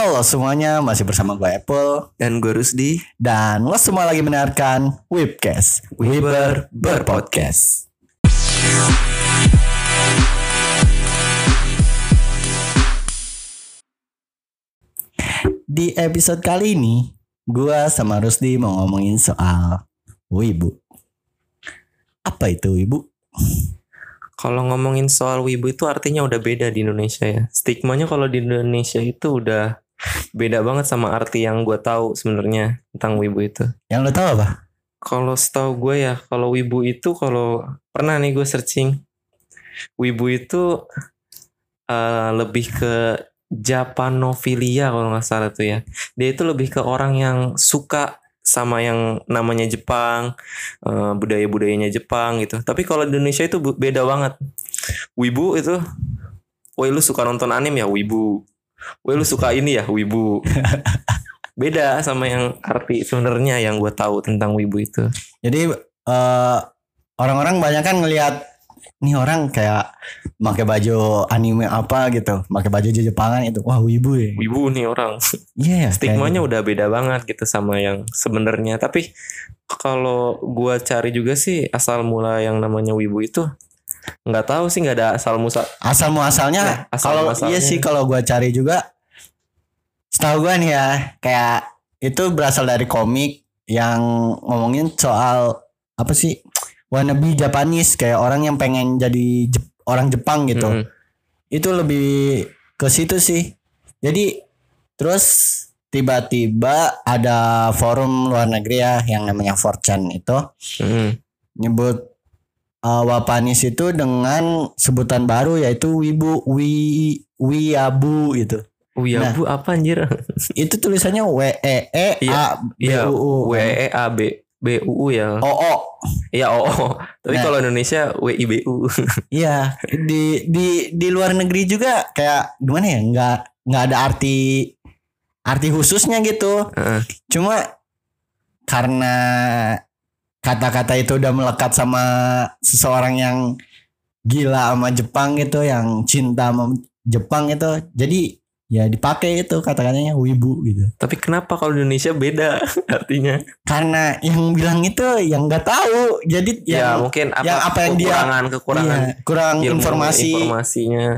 Halo semuanya, masih bersama gue Apple Dan gue Rusdi dan lo semua lagi mendengarkan Webcast, Weber berpodcast. Di episode kali ini, gue sama Rusdi mau ngomongin soal wibu. Apa itu wibu? Kalau ngomongin soal wibu itu artinya udah beda di Indonesia ya Stigmanya kalau di Indonesia itu udah beda banget sama arti yang gue tahu sebenarnya tentang wibu itu Yang lo tahu apa? Kalau setahu gue ya kalau wibu itu kalau pernah nih gue searching Wibu itu eh, lebih ke Japanofilia kalau nggak salah tuh ya Dia itu lebih ke orang yang suka sama yang namanya Jepang, eh, budaya-budayanya Jepang gitu. Tapi kalau di Indonesia itu beda banget. Wibu itu, woi lu suka nonton anime ya wibu. Woi lu suka ini ya wibu. beda sama yang arti sebenarnya yang gue tahu tentang wibu itu. Jadi eh, orang-orang banyak kan ngelihat nih orang kayak pakai baju anime apa gitu, pakai baju Jepangan itu, wah wibu ya. Wibu nih orang. Iya, kayak Stigmanya gitu. udah beda banget gitu sama yang sebenarnya. Tapi kalau gua cari juga sih asal mula yang namanya wibu itu nggak tahu sih nggak ada asal musa asal muasalnya Ya, asal kalau muasalnya. iya sih kalau gua cari juga setahu gua nih ya kayak itu berasal dari komik yang ngomongin soal apa sih wannabe Japanese kayak orang yang pengen jadi Jep- orang Jepang gitu Mm-mm. itu lebih ke situ sih jadi terus tiba-tiba ada forum luar negeri ya yang namanya 4chan itu Mm-mm. nyebut uh, Wapanis itu dengan sebutan baru yaitu Wibu Wi Wiabu gitu. Wiyabu apa anjir? Itu tulisannya W E E A B Iya, U U. W E A B B U U ya. O O. Iya O. O. Tapi Nah. kalau Indonesia W I B U. Iya, di di di luar negeri juga kayak gimana ya? Nggak nggak ada arti arti khususnya gitu. Heeh. Cuma karena kata-kata itu udah melekat sama seseorang yang gila sama Jepang gitu, yang cinta sama Jepang itu, jadi ya dipakai itu kata-katanya wibu gitu. Tapi kenapa kalau di Indonesia beda artinya? Karena yang bilang itu yang nggak tahu, jadi ya yang mungkin apa, yang apa yang dia- kekurangan kekurangan iya, kurang informasi informasinya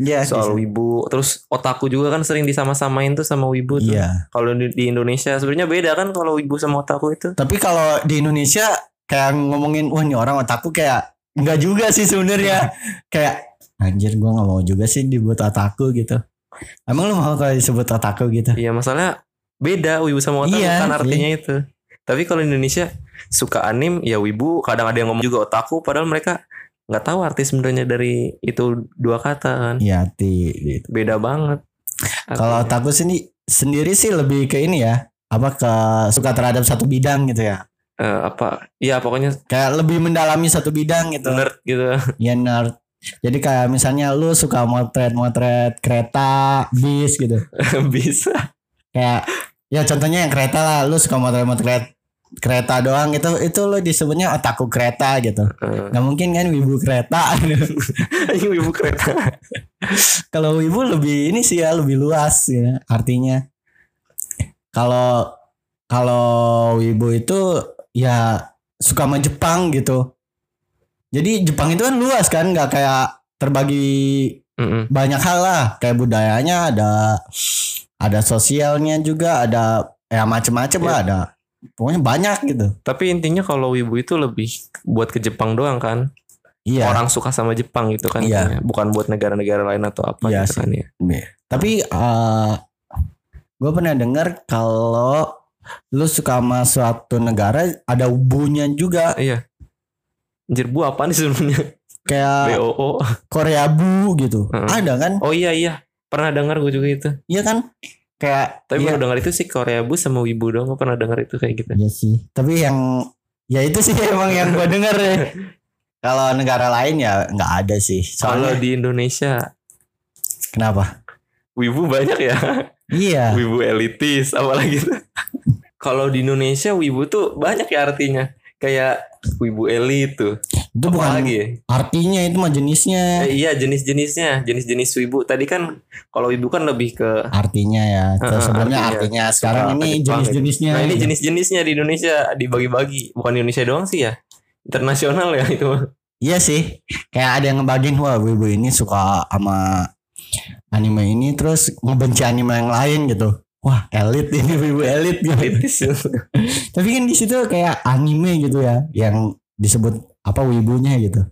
ya, soal gitu. wibu. Terus otaku juga kan sering disama-samain tuh sama wibu tuh. Iya. Kalau di, di Indonesia sebenarnya beda kan kalau wibu sama otaku itu. Tapi kalau di Indonesia kayak ngomongin wah ini orang otaku kayak enggak juga sih sebenarnya. kayak anjir gua nggak mau juga sih dibuat otaku gitu. Emang lu mau kalau disebut otaku gitu? Iya masalahnya beda wibu sama otaku Iya, kan artinya itu. Tapi kalau di Indonesia suka anim ya wibu, kadang ada yang ngomong juga otaku padahal mereka nggak tahu arti sebenarnya dari itu dua kata kan. Iya, ti gitu. Beda banget. Kalau otaku sini sendiri sih lebih ke ini ya. Apa ke suka terhadap satu bidang gitu ya. Eh, apa? Iya pokoknya Kayak lebih mendalami satu bidang gitu. nerd gitu. Ya nerd. Jadi kayak misalnya lu suka motret-motret kereta, bis gitu. Bisa. kayak ya contohnya yang kereta lah lu suka motret-motret kereta doang. Itu itu lu disebutnya otaku kereta gitu. Eh, nggak mungkin kan wibu kereta. Ini wibu kereta. kalau wibu lebih ini sih ya lebih luas ya artinya. Kalau kalau wibu itu ya suka sama Jepang gitu. Jadi Jepang itu kan luas kan nggak kayak terbagi Mm-mm. banyak hal lah. Kayak budayanya ada ada sosialnya juga ada ya macem-macem Iya. lah ada pokoknya banyak gitu Tapi intinya kalau wibu itu lebih buat ke Jepang doang kan. iya Orang suka sama Jepang gitu kan. Iya. intinya. Bukan buat negara-negara lain atau apa Iya gitu sih. kan ya. tapi gue pernah dengar kalau lu suka sama suatu negara ada bunya juga Iya. Anjir bu apa nih sebenarnya? kayak BOO. Korea bu gitu Heeh. ada kan Oh iya iya. Pernah dengar gue juga itu. iya kan kayak Tapi baru dengar itu sih Korea Bu sama Wibu dong. Gue pernah dengar itu kayak gitu. iya sih tapi yang ya itu sih emang yang gue dengar ya kalau negara lain ya nggak ada sih Kalau di Indonesia kenapa Wibu banyak ya. iya Wibu elitis apalagi tuh. Kalau di Indonesia Wibu tuh banyak ya artinya. Kayak Wibu elit tuh. Itu Apa bukan lagi ya? artinya itu mah jenisnya. Eh, iya jenis-jenisnya, jenis-jenis wibu. Tadi kan kalau wibu kan lebih ke Artinya ya. Heeh, sebelumnya artinya. artinya. Sekarang Suka ini jenis-jenisnya. Nah ini gitu. jenis-jenisnya di Indonesia dibagi-bagi. Bukan di Indonesia doang sih ya. Internasional ya itu. Iya sih. Kayak ada yang ngebagiin wah ibu ini suka sama anime ini terus ngebenci anime yang lain gitu. Wah, elit ini ibu elit gitu. Tapi kan di situ kayak anime gitu ya yang disebut apa wibunya gitu.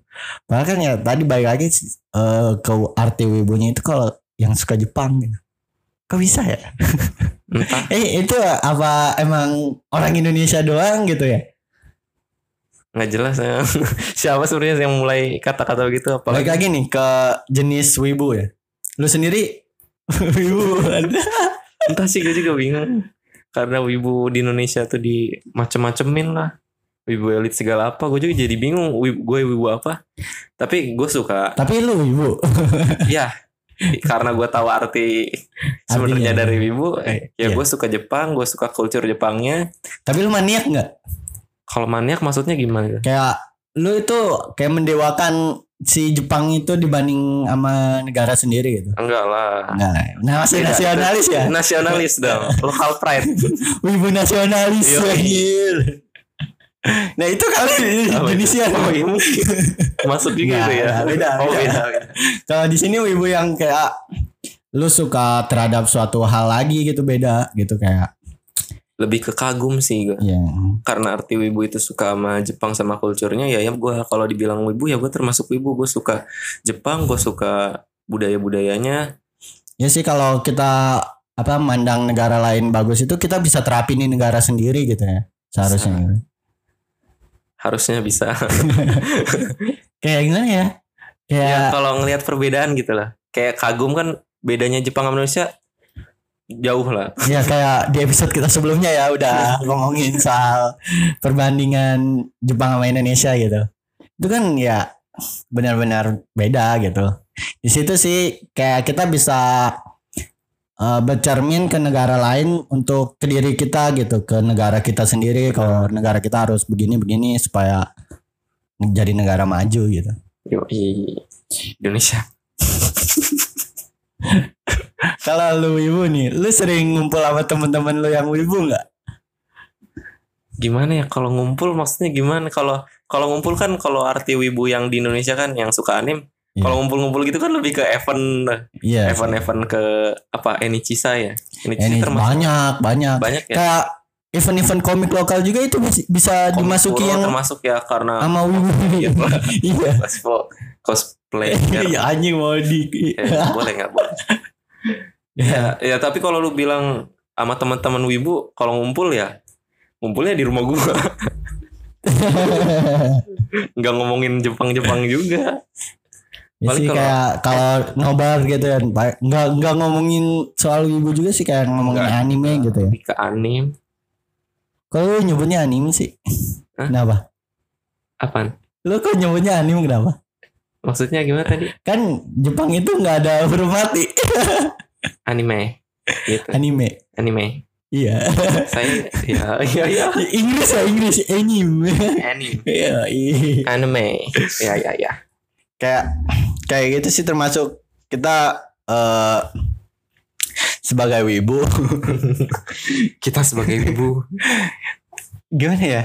Padahal kan ya tadi balik lagi eh, ke arti wibunya itu kalau yang suka Jepang gitu. Kok bisa ya? Eh itu apa emang orang Indonesia doang gitu ya? nggak jelas ya. Siapa sebenarnya yang mulai kata-kata begitu Balik apalagi lagi nih ke jenis wibu ya. Lu sendiri wibu entah sih gue juga bingung. Karena wibu di Indonesia tuh di macem-macemin lah. Wibu elit segala apa, gue juga jadi bingung wibu, gue wibu apa. Tapi gue suka Tapi lu wibu. ya karena gue tahu arti sebenarnya dari wibu Eh, ya iya. gue suka Jepang gue suka culture Jepangnya Tapi lu maniak nggak? kalau maniak maksudnya gimana Kayak lu itu kayak mendewakan si Jepang itu dibanding sama negara sendiri gitu. enggak lah Enggak. Nah, masih nasionalis ya? nasionalis dong local pride Wibu nasionalis Yoi. Nah, itu kali oh iya. Mungkin masuk juga itu ya? beda, oh beda. beda, beda. Kalau di sini wibu yang kayak lu suka terhadap suatu hal lagi gitu beda gitu kayak. Lebih ke kagum sih gue ya karena arti wibu itu suka sama Jepang sama kulturnya ya ya gue kalau dibilang wibu ya gue termasuk wibu. Gue suka Jepang gue suka budaya budayanya ya sih kalau kita apa mandang negara lain bagus itu kita bisa terapin di negara sendiri gitu ya seharusnya. Harusnya bisa. Kayak gimana ya? Kayak ya kalau ngelihat perbedaan gitu lah. Kayak kagum kan bedanya Jepang sama Indonesia jauh lah. Ya kayak di episode kita sebelumnya ya udah ngomongin soal perbandingan Jepang sama Indonesia gitu. Itu kan ya benar-benar beda gitu. Di situ sih kayak kita bisa eh, bercermin ke negara lain untuk ke diri kita gitu ke negara kita sendiri. Kalau negara kita harus begini-begini supaya jadi negara maju gitu. Yoi. Indonesia. Kalau lu wibu nih lu sering ngumpul sama temen-temen lu yang wibu nggak? Gimana ya? Kalau ngumpul maksudnya gimana? Kalau kalau ngumpul kan kalau arti wibu yang di Indonesia kan yang suka anim Iya. kalau ngumpul-ngumpul gitu kan lebih ke event iya event-event ke apa Enichisa ya? Enichisa ini termasuk. banyak banyak. Banyak ya? Kayak event-event komik lokal juga itu bis- bisa Komik dimasuki yang termasuk ya karena sama wibu Iya. iya. Cosplay cosplay. Iya anjing mau di ya, boleh nggak boleh. Ya ya tapi kalau lu bilang sama teman-teman wibu kalau ngumpul ya ngumpulnya di rumah gua. Nggak ngomongin Jepang-Jepang juga Ya Paling sih kalau- kayak kalau nobar gitu kan Pak. nggak nggak ngomongin soal wibu juga sih kayak ngomongin Nggak. anime gitu ya. Lebih ke anim. Kalau nyebutnya anime sih? Hah? kenapa? Apaan? Lu kok nyebutnya anime kenapa? Maksudnya gimana tadi? Kan Jepang itu nggak ada huruf mati. Anime. Gitu. Anime. Anime. Iya. Saya ya iya iya Inggris ya Inggris. Anime. Anime. Iya iya. anime. Ya ya ya. Kayak kayak gitu sih termasuk kita eh sebagai wibu. Kita sebagai ibu gimana ya?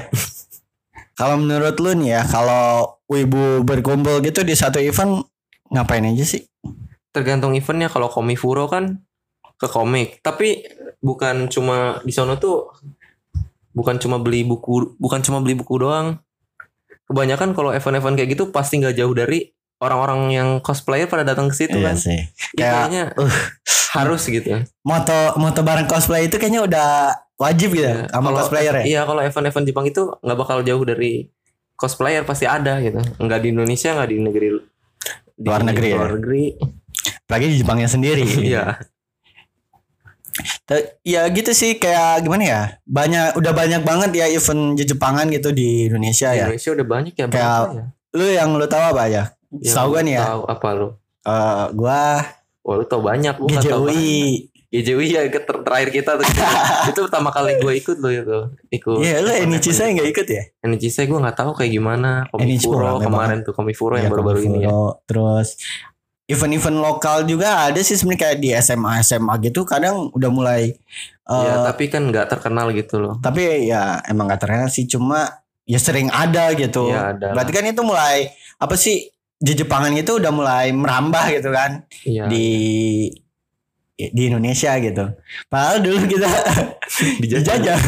Kalau menurut lu nih ya kalau wibu berkumpul gitu di satu event ngapain aja sih? Tergantung eventnya. Kalau komifuro kan ke komik. Tapi bukan cuma di sana tuh bukan cuma beli buku bukan cuma beli buku doang. Kebanyakan kalau event-event kayak gitu pasti nggak jauh dari orang-orang yang cosplayer pada datang ke situ iya kan. sih. Ya, kayak kayaknya harus gitu. Moto moto bareng cosplay itu kayaknya udah wajib gitu Ya, sama kalau- cosplayer ya? iya kalau event-event Jepang itu nggak bakal jauh dari cosplayer pasti ada gitu. Nggak di Indonesia nggak di negeri di Luar negeri ya? luar negeri. Apalagi di Jepangnya sendiri. Iya. Ya gitu sih kayak gimana ya? Banyak udah banyak banget ya event Jepangan gitu di Indonesia di ya Indonesia udah banyak ya Kayak ya. lu yang lu tahu apa ya Tahu gua nih ya tahu apa lu Eh, gua Wah lu tau banyak Gua nggak. GJUI GJW ya ke- ter- terakhir kita tuh. itu pertama kali gue ikut loh itu. Ikut. Iya lu Enichi saya nggak ikut ya? Enichi saya gue nggak tahu kayak gimana. Komifuro kemarin tuh Komifuro yang Iya, baru-baru ini ya. Terus event-event lokal juga ada sih sebenarnya kayak di SMA SMA gitu kadang udah mulai Ya, eh, tapi kan nggak terkenal gitu loh. tapi ya emang gak terkenal sih cuma ya sering ada gitu. Iya, ada. Berarti kan itu mulai apa sih di Jepangan itu udah mulai merambah gitu kan Iya. di di Indonesia gitu. Padahal dulu kita dijajah.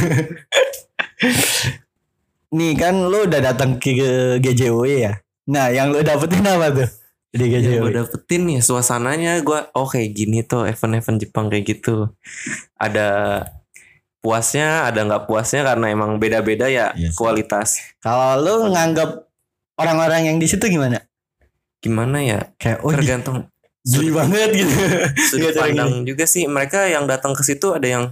Nih kan lu udah datang ke GJW ya. Nah, yang lu dapetin apa tuh? Di Yang GJW. gue dapetin ya suasananya gue oh kayak gini tuh event-event Jepang kayak gitu. Ada puasnya, ada nggak puasnya karena emang beda-beda ya Iya sih. kualitas. Kalau lu nganggap orang-orang yang di situ gimana? Gimana ya? Kayak oh Tergantung banget gitu. sudut Iya, pandang juga sih. Mereka yang datang ke situ ada yang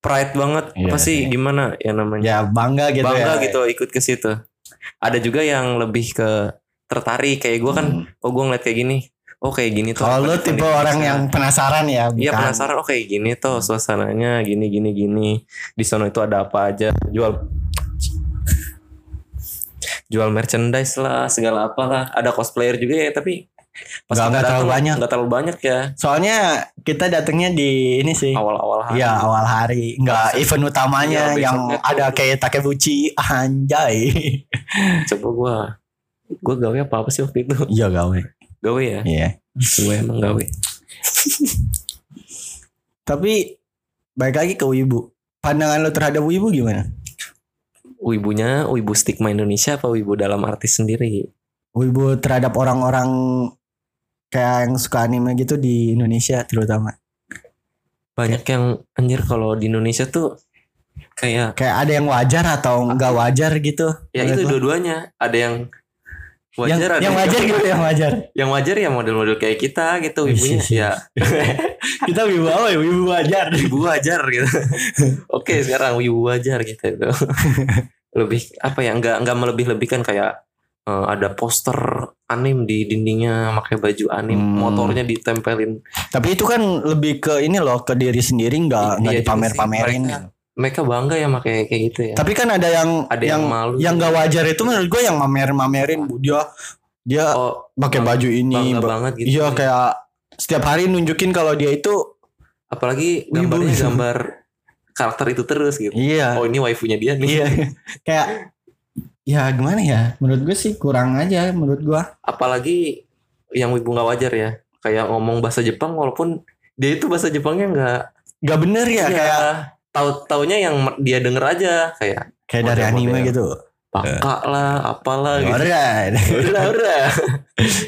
pride banget. Iya Apa sih sih. gimana ya namanya? ya bangga gitu Bangga ya. gitu ikut ke situ. Ada juga yang lebih ke tertarik kayak gue kan. Hmm. Oh gue ngeliat kayak gini. Oh kayak gini tuh. Kalau tipe orang yang penasaran ya, Iya penasaran oh kayak gini tuh suasananya gini gini gini di sana itu ada apa aja jual jual merchandise lah segala apa lah ada cosplayer juga ya tapi Nggak- kita nggak terlalu banyak. nggak terlalu banyak ya Soalnya kita datangnya di ini sih. awal-awal hari Iya awal hari nggak event utamanya Iya, yang ada kayak Takebuchi anjay. coba gua gua gawe apa apa sih waktu itu Iya gawe. gawe ya Iya. gue emang gawe Tapi baik lagi ke Wibu. Pandangan lo terhadap Wibu gimana? Wibunya wibu stigma Indonesia apa wibu dalam artis sendiri Wibu terhadap orang-orang kayak yang suka anime gitu di Indonesia terutama. banyak yang anjir kalau di Indonesia tuh kayak Kayak ada yang wajar atau nggak wajar gitu. ya itu dua-duanya ada yang, wajar ada yang wajar gitu yang wajar. yang wajar ya model-model kayak kita gitu Iya, ibunya iya, ya Kita wibu apa ya? Wibu wajar. ibu wajar gitu oke sekarang ibu wajar gitu itu lebih apa ya nggak nggak melebih-lebihkan kayak eh, ada poster anim di dindingnya pakai baju anim Hmm. motornya ditempelin Tapi itu kan lebih ke ini loh ke diri sendiri nggak nggak Iya juga dipamer-pamerin. sih. Mereka- bangga ya pakai kayak gitu ya. Tapi kan ada yang Ada yang yang malu. yang nggak wajar itu menurut gue yang mamer-mamerin Bu. dia dia oh pakai baju ini bangga ba- banget gitu iya kayak setiap hari nunjukin kalau dia itu apalagi Wibu. gambarnya gambar karakter itu terus gitu. Iya. Oh ini waifunya dia nih. Iya. Kayak ya gimana ya? Menurut gue sih kurang aja menurut gue apalagi yang wibu nggak wajar ya. Kayak ngomong bahasa Jepang walaupun dia itu bahasa Jepangnya nggak nggak bener ya Iya, kayak tahu taunya yang dia denger aja kayak kayak dari anime gitu. Pakak lah apalah gitu. Alright. udah udah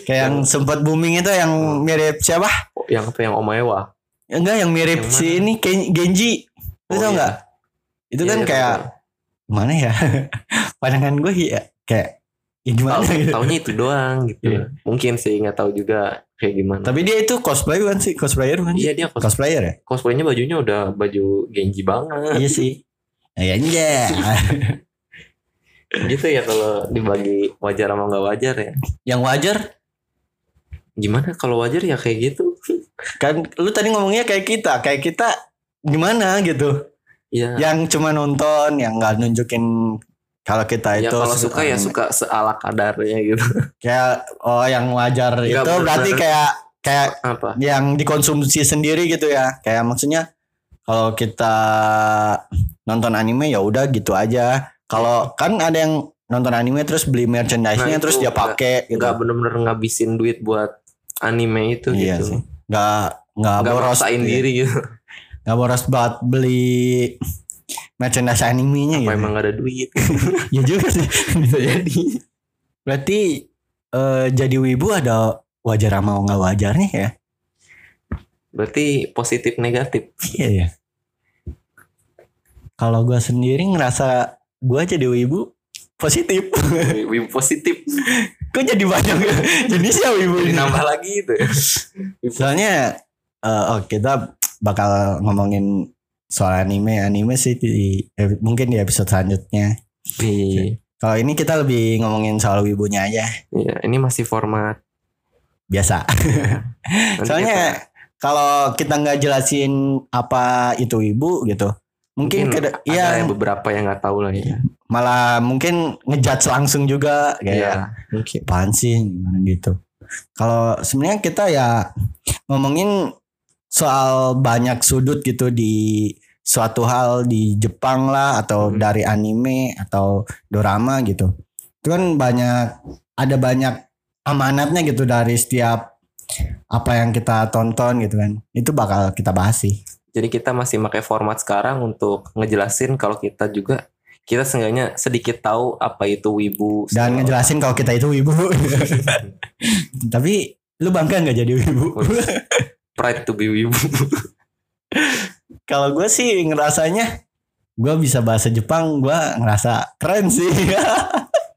kayak yang sempat booming itu yang mirip siapa? Yang apa yang Omaewa? Enggak yang mirip Yang si ini Ken- Genji. Lu Oh, tau iya. nggak? Itu Iya, kan iya, kayak tahu. mana ya? Pandangan gue ya kayak ya gimana Tahu- gitu. taunya itu doang gitu. Iya. mungkin sih nggak tahu juga kayak gimana. Tapi dia itu cosplay kan sih? Cosplayer kan? Iya dia cos cosplayer ya? Cosplaynya bajunya udah baju Genji banget. Iya sih. Ya iya. Gitu ya kalau dibagi wajar sama nggak wajar ya. Yang wajar? Gimana? Kalau wajar ya kayak gitu. Kan lu tadi ngomongnya kayak kita. Kayak kita gimana gitu? Ya yang cuma nonton yang nggak nunjukin kalau kita ya itu kalau suka ya suka seala kadarnya gitu. kayak oh yang wajar Nggak itu bener-bener. berarti kayak kayak apa? yang dikonsumsi sendiri gitu ya. Kayak maksudnya kalau kita nonton anime ya udah gitu aja. Kalau kan ada yang nonton anime terus beli merchandise-nya Nah, terus dia pakai gitu. nggak bener-bener ngabisin duit buat anime itu iya gitu. sih. Nggak nggak boros maksain iya. diri gitu. Nggak boros buat beli merchandise animenya apa gitu. emang gak ada duit? Ya juga sih bisa jadi. Berarti eh, jadi wibu ada wajar sama nggak wajarnya ya? Berarti positif negatif. Iya ya. Kalau gue sendiri ngerasa gue jadi wibu positif. wibu positif. Kok jadi banyak jenisnya wibu ini? nambah lagi ya Soalnya eh, oh kita bakal ngomongin soal anime anime sih di eh, mungkin di episode selanjutnya. Iya. Kalau ini kita lebih ngomongin soal wibunya aja Iya, ini masih format biasa. Nanti Soalnya kita- kalau kita nggak jelasin apa itu wibu gitu mungkin, Mungkin ada iya yang beberapa yang nggak tahu lah ya. malah mungkin ngejudge langsung juga kayak Iya, mungkin. apaan sih gimana gitu kalau sebenarnya kita ya ngomongin soal banyak sudut gitu di suatu hal di Jepang lah atau Hmm. dari anime atau dorama gitu. Itu kan banyak ada banyak amanatnya gitu dari setiap apa yang kita tonton gitu kan. Itu bakal kita bahas sih. Jadi kita masih pakai format sekarang untuk ngejelasin kalau kita juga kita seenggaknya sedikit tahu apa itu wibu. Dan ngejelasin kalau kita itu wibu. Tapi lu bangga nggak jadi wibu pride to be wibu. Kalau gue sih ngerasanya gue bisa bahasa Jepang, gue ngerasa keren sih.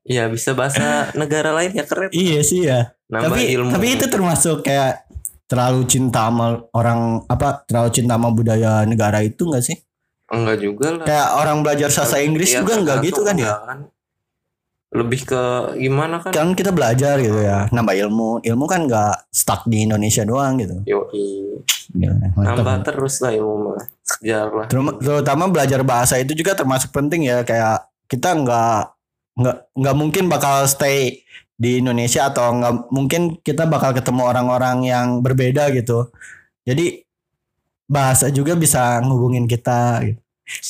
Iya bisa bahasa negara lain ya keren. iya sih ya. Nambah tapi ilmu. tapi itu termasuk kayak terlalu cinta sama orang apa terlalu cinta sama budaya negara itu enggak sih? enggak juga lah. Kayak orang belajar bahasa Inggris Iya, juga enggak gitu kan ya? kan. Lebih ke gimana kan? Kan kita belajar gitu ya, nambah ilmu. Ilmu kan enggak stuck di Indonesia doang gitu. Yo, mantap. nambah terus lah ilmu mah. Lah. Terutama, terutama belajar bahasa itu juga termasuk penting ya kayak kita nggak nggak nggak mungkin bakal stay di Indonesia atau nggak mungkin kita bakal ketemu orang-orang yang berbeda gitu. Jadi bahasa juga bisa ngubungin kita gitu.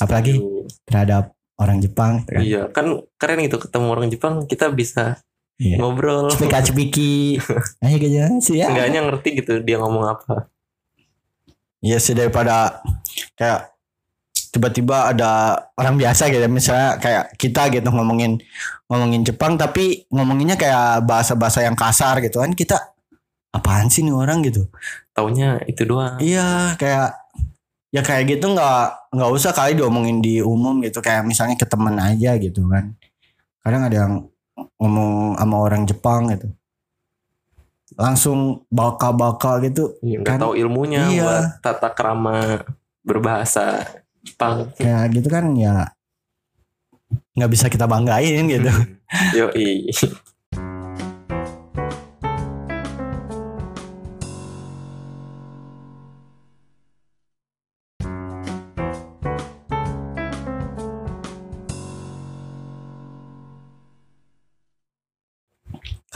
Apalagi terhadap orang Jepang gitu kan. Iya kan keren itu ketemu orang Jepang kita bisa Iya. ngobrol. Cepika cepiki. Ayo aja sih ya. Enggaknya ngerti gitu dia ngomong apa. Iya sih daripada kayak tiba-tiba ada orang biasa gitu misalnya kayak kita gitu ngomongin ngomongin Jepang tapi ngomonginnya kayak bahasa-bahasa yang kasar gitu kan kita apaan sih nih orang gitu Taunya itu doang. iya kayak ya kayak gitu nggak nggak usah kali diomongin di umum gitu. Kayak misalnya ke temen aja gitu kan. Kadang ada yang ngomong sama orang Jepang gitu. Langsung baka-baka gitu. Iya, nggak Kan- tahu ilmunya iya. buat tata krama berbahasa Jepang. kayak gitu kan ya nggak bisa kita banggain gitu. Yo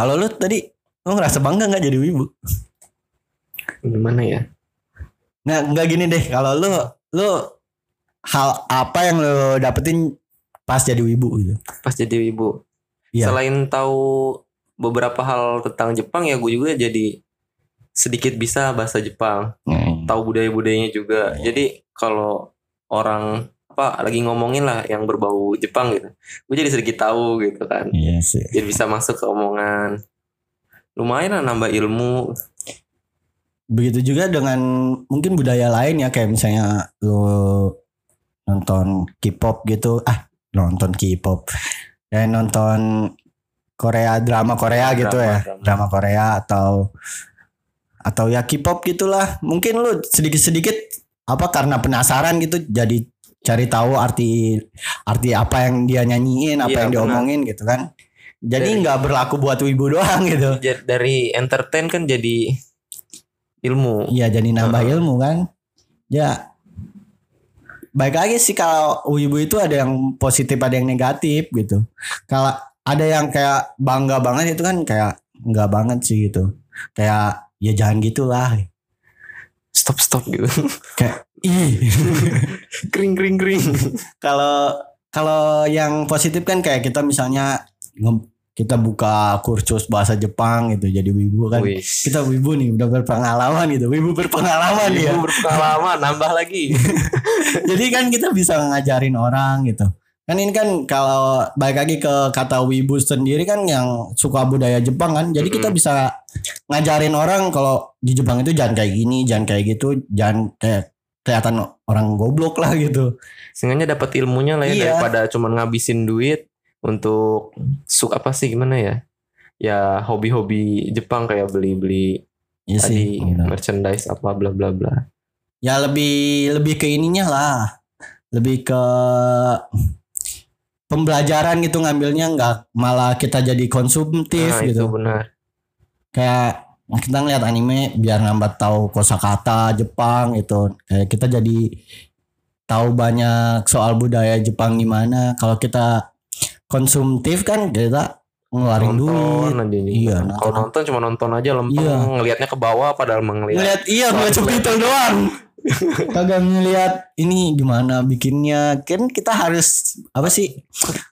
Kalau lu tadi lu ngerasa bangga nggak jadi wibu? Gimana ya? Nggak nggak gini deh. Kalau lu lu hal apa yang lu dapetin pas jadi wibu gitu? Pas jadi ibu. Iya. Selain tahu beberapa hal tentang Jepang ya gue juga jadi sedikit bisa bahasa Jepang. Hmm. Tahu budaya-budayanya juga. Iya. Jadi kalau orang apa lagi ngomongin lah yang berbau Jepang gitu. Gue jadi sedikit tahu gitu kan. Iya sih. Jadi bisa masuk ke omongan. Lumayan lah nambah ilmu. Begitu juga dengan mungkin budaya lain ya kayak misalnya lu nonton K-pop gitu. Ah, nonton K-pop. Kayak nonton Korea drama Korea gitu Drama, ya. drama. Drama Korea atau atau ya K-pop gitulah. Mungkin lu sedikit-sedikit apa karena penasaran gitu jadi cari tahu arti arti apa yang dia nyanyiin, apa Iya, yang benar. diomongin gitu kan. Jadi nggak berlaku buat wibu doang gitu. Dari entertain kan jadi ilmu. Iya jadi nambah Heeh. ilmu kan. Ya baik lagi sih kalau wibu itu ada yang positif ada yang negatif gitu. Kalau ada yang kayak bangga banget itu kan kayak nggak banget sih gitu. Kayak ya jangan gitulah. Stop stop gitu. Kayak ih. kering kering kering. Kalau kalau yang positif kan kayak kita misalnya kita buka kursus bahasa Jepang gitu jadi wibu kan. Wih. Kita wibu nih udah berpengalaman gitu. Wibu berpengalaman ya. Ilmu berpengalaman nambah lagi. Jadi kan kita bisa ngajarin orang gitu. Kan ini kan kalau balik lagi ke kata wibu sendiri kan yang suka budaya Jepang kan. Jadi kita bisa ngajarin orang kalau di Jepang itu jangan kayak gini, jangan kayak gitu, jangan kayak kelihatan orang goblok lah gitu. Seenggaknya dapat ilmunya lah ya Iya. daripada cuma ngabisin duit untuk su apa sih gimana ya? Ya hobi-hobi Jepang kayak beli-beli Iya tadi sih. gitu. merchandise apa bla bla bla. Ya lebih lebih ke ininya lah. Lebih ke pembelajaran gitu ngambilnya nggak malah kita jadi konsumtif Nah, itu gitu. benar. Kayak kita ngeliat anime biar nambah tahu kosakata Jepang itu kayak kita jadi tahu banyak soal budaya Jepang gimana kalau kita konsumtif kan kita ngeluarin duit nonton aja. Iya, Kalau nonton. cuma nonton aja lempeng Iya. ngelihatnya ke bawah padahal mah ngelihat. ngeliat iya ngeliat subtitle doang kagak ngeliat ini gimana bikinnya kan kita harus apa sih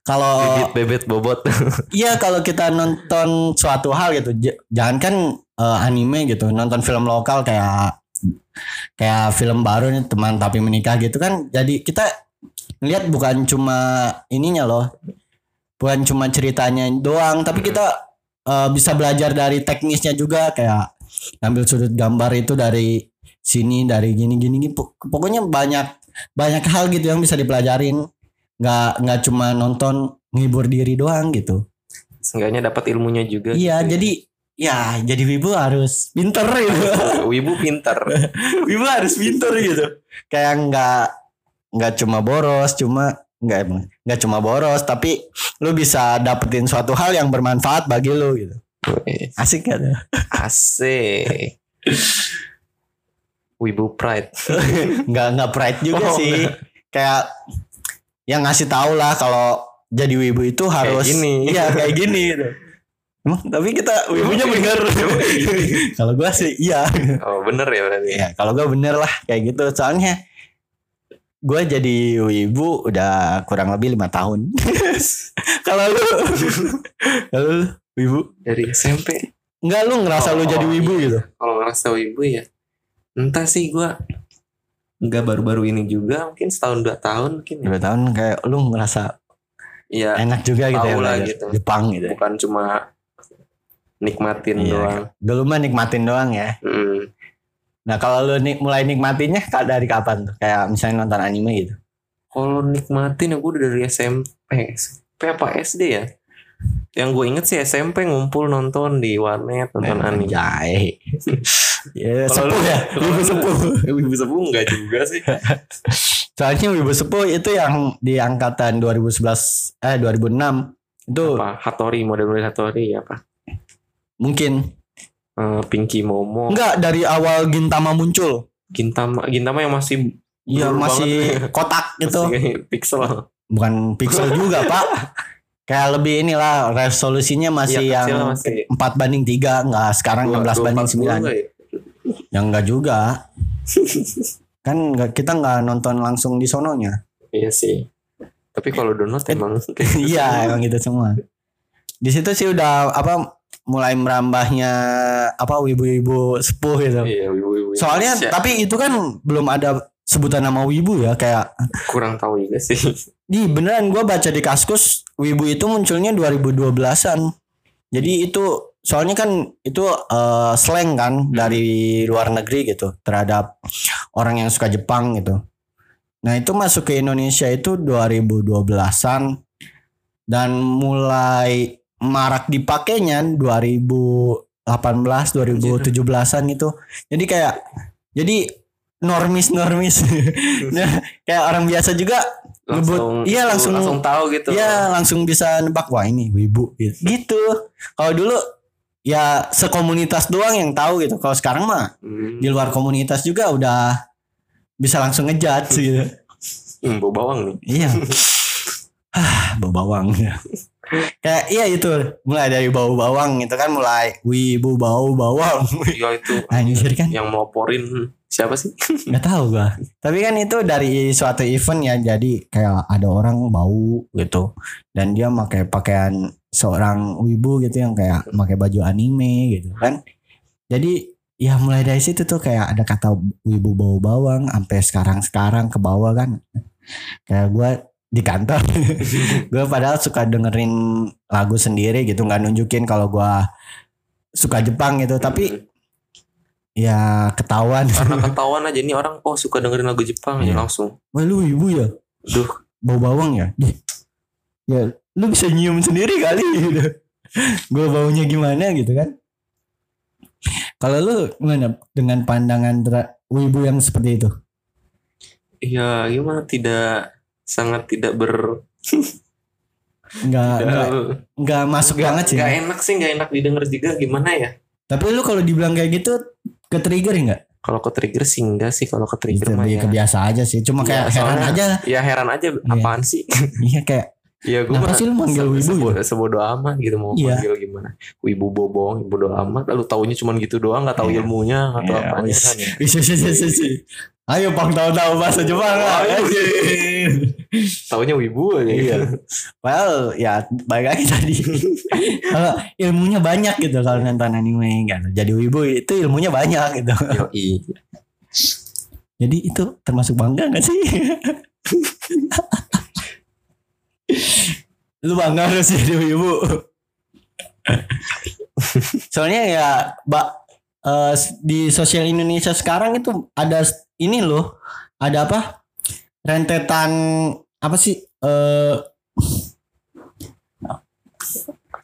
kalau Bebet bebet bobot. Iya kalau kita nonton suatu hal gitu, jangan kan eh, anime gitu, nonton film lokal kayak kayak film baru nih teman tapi menikah gitu kan, jadi kita lihat bukan cuma ininya loh, bukan cuma ceritanya doang, tapi kita eh, bisa belajar dari teknisnya juga kayak ambil sudut gambar itu dari sini dari gini gini, gini. Pok- pokoknya banyak banyak hal gitu yang bisa dipelajarin, nggak nggak cuma nonton ngibur diri doang gitu. Seenggaknya dapat ilmunya juga. Iya, gitu. jadi ya jadi wibu harus pinter gitu. Wibu pinter. wibu harus pinter gitu. Kayak nggak nggak cuma boros, cuma nggak emang nggak cuma boros, tapi lu bisa dapetin suatu hal yang bermanfaat bagi lu gitu. Asik kan? Asik. Wibu pride. nggak nggak pride juga Oh, sih. Kayak yang ngasih tahu lah kalau jadi wibu itu harus gini. Iya, kayak gini gitu. Emang, tapi kita wibunya bener. kalau gua sih iya. Oh bener ya berarti. Ya kalau gue bener lah kayak gitu soalnya gue jadi wibu udah kurang lebih lima tahun. kalau lu, kalau lu wibu, Dari SMP. enggak lu ngerasa lu Oh, jadi wibu iya. gitu? Kalau ngerasa wibu ya. Entah sih gua Enggak baru-baru ini juga mungkin setahun dua tahun mungkin ya. Dua tahun kayak lu ngerasa Iya enak juga gitu ya lah gitu. Jepang gitu. ya. bukan cuma nikmatin Iya, doang. Dulu mah nikmatin doang ya. Mm. Nah kalau lu nik mulai nikmatinnya ka- dari kapan tuh? Kayak misalnya nonton anime gitu. Kalau nikmatin ya gue udah dari SMP. SMP apa SD ya? Yang gue inget sih SMP ngumpul nonton di warnet nonton anime. Anjay. ya sepuh lu- ya. lu- sepuh. Wibu sepuh enggak juga sih. Soalnya Wibu Sepuh itu yang di angkatan 2011 eh 2006 itu apa Hattori model-model Hattori apa? mungkin Eh, Pinky Momo, enggak dari awal Gintama muncul. Gintama, Gintama yang masih Iya blur masih banget. kotak gitu. Masih pixel. Bukan pixel juga, Pak. Kayak lebih inilah resolusinya masih Iya, yang masih 4 banding 3 enggak sekarang 16 banding 9. Yang enggak juga. kan enggak kita enggak nonton langsung di sononya. Iya sih. Tapi kalau download emang iya, emang gitu semua. Di situ sih udah apa mulai merambahnya apa wibu-wibu sepuh gitu. Iya, wibu-wibu Soalnya Indonesia. tapi itu kan belum ada sebutan nama wibu ya kayak kurang tahu juga sih. di beneran gua baca di Kaskus wibu itu munculnya 2012-an. Jadi itu soalnya kan itu eh, slang kan dari luar negeri gitu terhadap orang yang suka Jepang gitu. Nah, itu masuk ke Indonesia itu 2012-an dan mulai marak dipakainya 2018 2017-an itu. Jadi kayak jadi normis-normis. Nah, kayak orang biasa juga Langsung iya, langsung- langsung tahu gitu. Iya langsung bisa nebak wah ini wibu gitu. gitu. Kalau dulu ya sekomunitas doang yang tahu gitu. Kalau sekarang mah Hmm, di luar komunitas juga udah bisa langsung ngejudge gitu. hmm, bau bawang nih. Iya. Hah, bau bawang. Kayak iya itu mulai dari bau bawang itu kan mulai wibu bau bawang. Iya itu Anjir kan yang meloporin siapa sih? nggak tahu gua. Tapi kan itu dari suatu event ya jadi kayak ada orang bau gitu dan dia pakai pakaian seorang wibu gitu yang kayak pakai baju anime gitu kan. Jadi ya mulai dari situ tuh kayak ada kata wibu bau bawang sampai sekarang-sekarang ke bawah kan. Kayak gua di kantor gue padahal suka dengerin lagu sendiri gitu nggak nunjukin kalau gua suka Jepang gitu tapi Hmm. ya ketahuan karena ketahuan aja nih orang oh suka dengerin lagu Jepang Iya. ya langsung. Wah lu ibu ya? Duh, Bau bawang ya? Ya lu bisa nyium sendiri kali gitu. Gue baunya gimana gitu kan. Kalau lu gimana dengan pandangan wibu yang seperti itu? iya gimana tidak sangat tidak ber Enggak enggak tidak enggak masuk banget sih. Gak enak sih, gak enak didengar juga gimana ya? Tapi lu kalau dibilang kayak gitu ke trigger enggak? Kalau ke trigger sih enggak sih kalau ke trigger mah ya. kebiasa aja sih. Cuma Iya, kayak heran soalnya- aja. Ya heran aja apaan sih? Iya kayak Iya gue sih lu manggil wibu sebodo, sebodo amat gitu mau Iya. manggil gimana. Wibu bobong, bodo amat. Lalu taunya cuman gitu doang, nggak tahu Iya. ilmunya, nggak tahu Iya, apanya kan ya. Wis, wis, wis, wis. Ayo pang tahu-tahu bahasa Jepang lah. Anjir. Taunya wibu aja. Iya. Well, ya baik lagi tadi. Kalau ilmunya banyak gitu kalau nonton anime kan. Jadi wibu itu ilmunya banyak gitu. Yoi. Jadi itu termasuk bangga gak sih? Lu bangga harus jadi wibu. Soalnya ya, Mbak eh, di sosial Indonesia sekarang itu ada ini loh, ada apa? Rentetan apa sih? Eh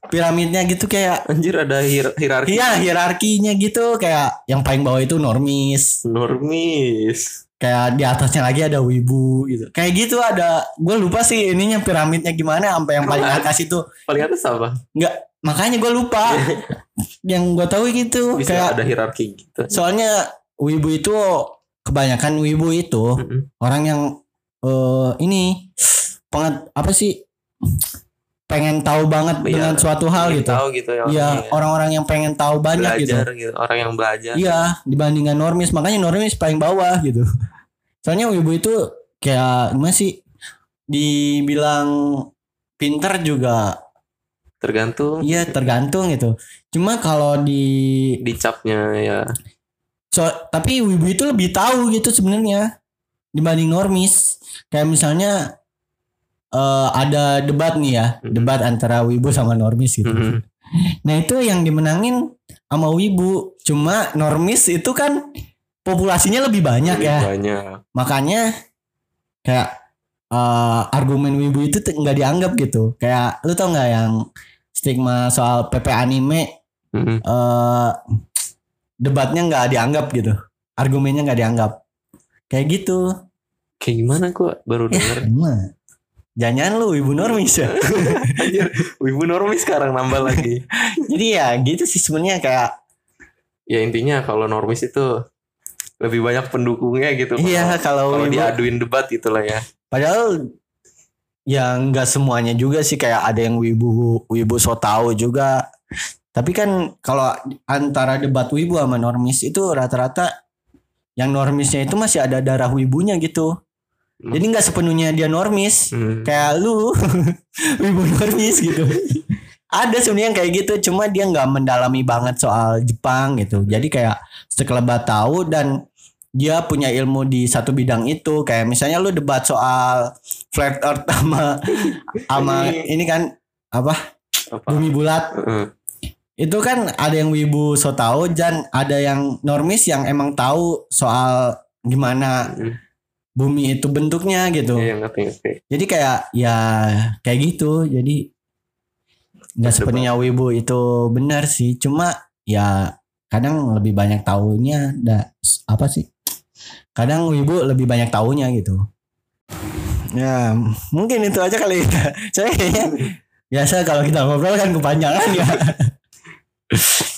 piramidnya gitu kayak Anjir ada hier hierarki Iya hierarkinya gitu kayak yang paling bawah itu normis normis. Kayak di atasnya lagi ada wibu gitu kayak gitu ada gue lupa sih ininya piramidnya gimana sampai yang paling atas itu Paling atas apa? nggak makanya gue lupa yang gue tahu gitu Bisa kayak ada hierarki gitu. soalnya wibu itu kebanyakan wibu itu Mm-mm. orang yang eh ini pengen apa sih pengen tahu banget Iya, dengan suatu hal gitu Tahu gitu ya. Iya orang-orang yang pengen tahu banyak gitu belajar gitu. Orang yang belajar. Iya, dibandingkan normis, makanya normis paling bawah gitu. Soalnya wibu itu kayak masih dibilang pinter juga, Tergantung iya tergantung gitu. Cuma kalau di, dicapnya ya. so, tapi wibu itu lebih tahu gitu sebenarnya dibanding normis. Kayak misalnya eh, ada debat nih ya, Mhm. debat antara wibu sama normis gitu. Mm-mm. Nah itu yang dimenangin sama wibu. Cuma normis itu kan populasinya lebih banyak Lebih ya. Banyak. makanya kayak eh, argumen wibu itu nggak dianggap gitu kayak lu tau nggak yang stigma soal PP anime Mm-mm. eh debatnya nggak dianggap gitu argumennya nggak dianggap kayak gitu Kayak gimana kok baru ya denger. emang jangan lu wibu normis ya Anjir, wibu normis sekarang nambah lagi. jadi ya gitu sih sebenarnya kayak ya intinya kalau normis itu lebih banyak pendukungnya gitu. iya kalau Kalau diaduin debat itulah ya. padahal ya nggak semuanya juga sih kayak ada yang wibu wibu so tau juga tapi kan kalau antara debat wibu sama normis itu rata-rata yang normisnya itu masih ada darah wibunya gitu jadi nggak sepenuhnya dia normis Hmm. kayak lu wibu normis gitu ada sebenarnya yang kayak gitu cuma dia nggak mendalami banget soal Jepang gitu jadi kayak sekelebat tahu dan dia punya ilmu di satu bidang itu kayak misalnya lu debat soal flat earth sama sama Ini- ini kan apa Apa? bumi bulat Heeh. itu kan ada yang wibu so tahu dan ada yang normis yang emang tahu soal gimana Hmm. Bumi itu bentuknya gitu. Iya ngerti ngerti. jadi kayak ya kayak gitu. Jadi nggak sepenuhnya wibu itu benar sih. Cuma ya kadang lebih banyak taunya da, apa sih? Kadang wibu lebih banyak taunya gitu. Ya mungkin itu aja kali. Ya saya kayaknya biasa kalau kita ngobrol kan kepanjangan ya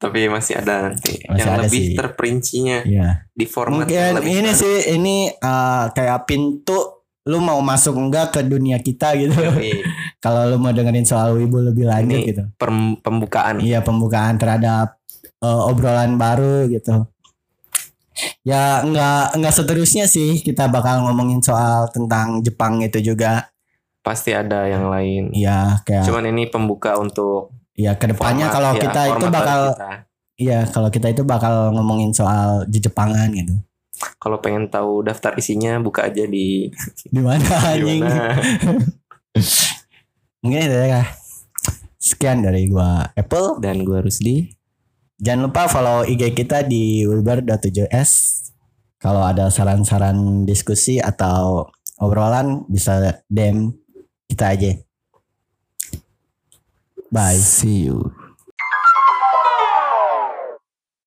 Tapi masih ada nanti Masih yang ada lebih sih. terperincinya ya di format yang mungkin lebih ini baru. sih ini eh, kayak pintu lu mau masuk enggak ke dunia kita gitu kalau lu mau dengerin soal wibu lebih lanjut Ini gitu Pem- pembukaan. Iya pembukaan terhadap eh, obrolan baru gitu. Ya nggak nggak seterusnya sih kita bakal ngomongin soal tentang Jepang itu juga. Pasti ada yang lain. Iya kayak Cuman ini pembuka untuk ya ke depannya format- kalau ya, kita itu bakal iya kalau kita itu bakal ngomongin soal di Jepangan gitu. Kalau pengen tahu daftar isinya buka aja di Di mana anjing? Mungkin itu ya. Sekian dari gua Apple. Dan gue Rusdi. Jangan lupa follow IG kita di wilbar.7s. Kalau ada saran-saran diskusi atau obrolan bisa DM kita aja. Bye. See you.